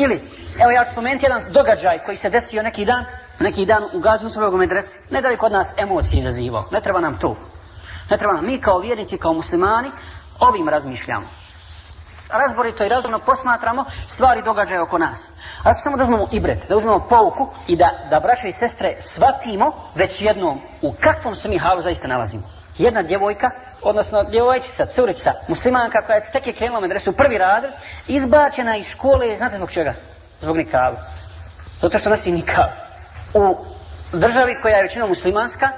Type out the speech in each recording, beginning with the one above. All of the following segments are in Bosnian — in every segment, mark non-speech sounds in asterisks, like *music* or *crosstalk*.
Ili, evo ja ću spomenuti jedan događaj koji se desio neki dan, neki dan u gazi muslimovog medresi. Ne da bi kod nas emocije izazivao, ne treba nam to. Ne treba nam, mi kao vjernici, kao muslimani, ovim razmišljamo. Razborito i razumno posmatramo stvari događaje oko nas. A samo da uzmemo ibret, da uzmemo pouku i da, da braće i sestre shvatimo već jednom u kakvom se mi halu zaista nalazimo. Jedna djevojka odnosno djevojčica, curica, muslimanka koja je tek je krenula medresu, prvi razred, izbačena iz škole, znate zbog čega? Zbog nikabu. Zato što nosi nikab. U državi koja je većina muslimanska,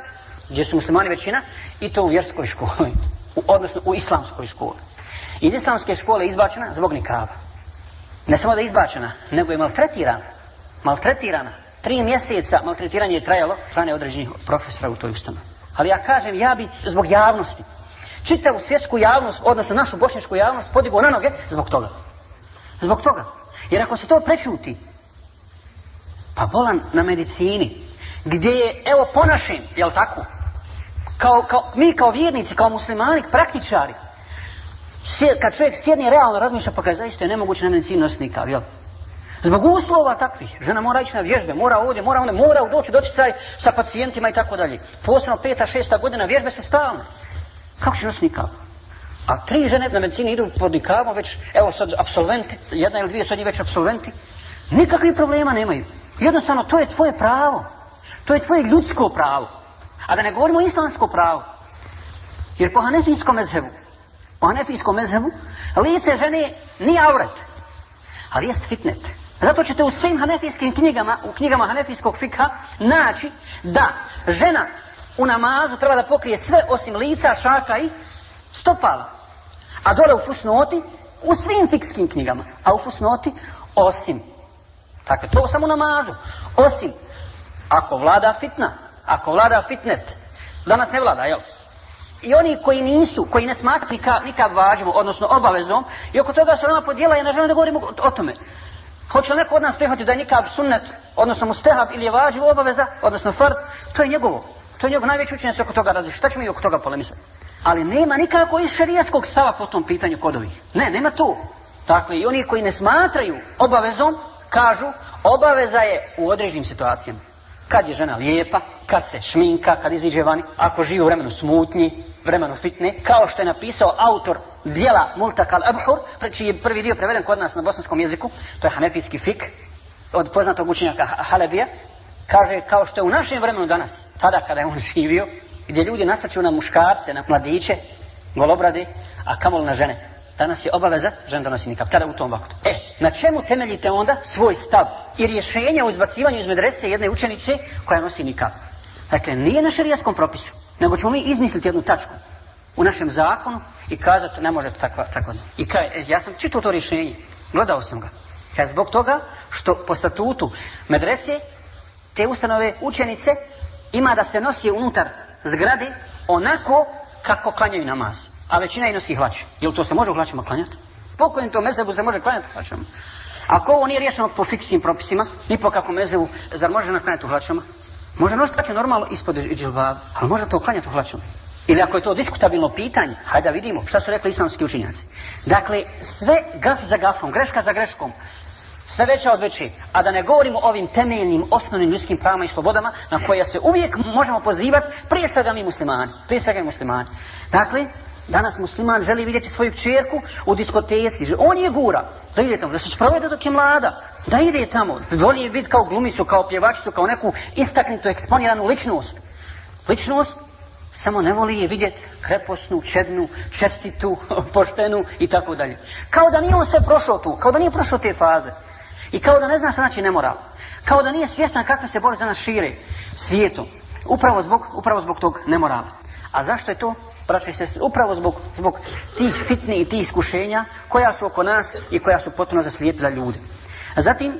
gdje su muslimani većina, i to u vjerskoj školi, u, odnosno u islamskoj školi. Iz islamske škole je izbačena zbog nikaba. Ne samo da je izbačena, nego je maltretirana. Maltretirana. Tri mjeseca maltretiranje je trajalo strane određenih profesora u toj ustanovi. Ali ja kažem, ja bi zbog javnosti, čitavu svjetsku javnost, odnosno našu bošnjačku javnost, podigo na noge zbog toga. Zbog toga. Jer ako se to prečuti, pa bolan na medicini, gdje je, evo, ponašim, jel tako? Kao, kao, mi kao vjernici, kao muslimani, praktičari, kad čovjek sjedne realno razmišlja, pa kaže, zaista je nemoguće na medicini nositi nikav, jel? Zbog uslova takvih, žena mora ići na vježbe, mora ovdje, mora onda, mora doći, doći sa pacijentima i tako dalje. Posebno peta, šesta godina, vježbe se stalno. Kako će nositi nikab? A tri žene na medicini idu pod nikabom, već, evo sad, absolventi, jedna ili dvije su njih već absolventi, nikakvih problema nemaju. Jednostavno, to je tvoje pravo. To je tvoje ljudsko pravo. A da ne govorimo islamsko pravo. Jer po hanefijskom mezhebu, po hanefijskom mezhebu, lice žene nije avret, ali jest fitnet. Zato ćete u svim hanefijskim knjigama, u knjigama hanefijskog fika, naći da žena u namazu treba da pokrije sve osim lica, šaka i stopala. A dole u fusnoti, u svim fikskim knjigama, a u fusnoti osim. Dakle, to samo namazu. Osim, ako vlada fitna, ako vlada fitnet, danas ne vlada, jel? I oni koji nisu, koji ne smatri nikad, nikad vađimo, odnosno obavezom, i oko toga se nama podijela, ja ne želim da govorimo o tome. Hoće li neko od nas prihvatiti da je nikad sunnet, odnosno mustehab ili je vađivo obaveza, odnosno fard, to je njegovo. To je njegov najveći učinjen se oko toga različi. Šta ćemo i oko toga polemisati? Ali nema nikako iz šarijaskog stava po tom pitanju kod ovih. Ne, nema tu. Dakle, i oni koji ne smatraju obavezom, kažu, obaveza je u određenim situacijama. Kad je žena lijepa, kad se šminka, kad iziđe vani, ako živi u vremenu smutnji, vremenu fitne, kao što je napisao autor dijela Multakal Abhur, čiji je prvi dio preveden kod nas na bosanskom jeziku, to je hanefijski fik, od poznatog učenjaka Halebija, kaže, kao što je u našem vremenu danas, tada kada je on živio, gdje ljudi nasrću na muškarce, na mladiće, golobrade, a kamol na žene. Danas je obaveza, žena donosi nikab, tada u tom vaktu. E, na čemu temeljite onda svoj stav i rješenje o izbacivanju iz medrese jedne učenice koja nosi nikab? Dakle, nije na šarijaskom propisu, nego ćemo mi izmisliti jednu tačku u našem zakonu i kazati ne možete tako, tako da. I kaj, e, ja sam čitao to rješenje, gledao sam ga. Kaj, zbog toga što po statutu medrese te ustanove učenice ima da se nosi unutar zgrade onako kako klanjaju namaz. A većina i nosi hlače. Jel to se može u hlačima klanjati? Pokojim to mezebu se može klanjati u hlačama. Ako ovo nije riješeno po fiksnim propisima, ni po kako mezebu, zar može naklanjati u hlačama? Može nositi hlače normalno ispod džilbav, ali može to klanjati u hlačama. Ili ako je to diskutabilno pitanje, hajde da vidimo šta su rekli islamski učinjaci. Dakle, sve gaf za gafom, greška za greškom, sve veća od veći, a da ne govorimo o ovim temeljnim, osnovnim ljudskim pravama i slobodama na koje se uvijek možemo pozivati, prije svega mi muslimani, prije svega mi muslimani. Dakle, danas musliman želi vidjeti svoju čerku u diskoteci, on je gura, da ide tamo, da se sprovede dok je mlada, da ide tamo, voli je biti kao glumicu, kao pjevačicu, kao neku istaknutu, eksponiranu ličnost. Ličnost samo ne voli je vidjet kreposnu, čednu, čestitu, *laughs* poštenu i tako dalje. Kao da nije on sve prošao tu, kao da nije prošao te faze. I kao da ne zna šta znači nemoral. Kao da nije svjesna kakve se bolesti danas šire svijetom. Upravo zbog, upravo zbog tog nemorala. A zašto je to? Braći se, upravo zbog, zbog tih fitni i tih iskušenja koja su oko nas i koja su potpuno zaslijepila ljude. Zatim,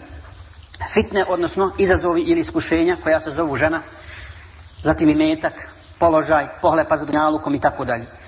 fitne, odnosno izazovi ili iskušenja koja se zovu žena, zatim i metak, položaj, pohlepa za dunjalukom i tako dalje.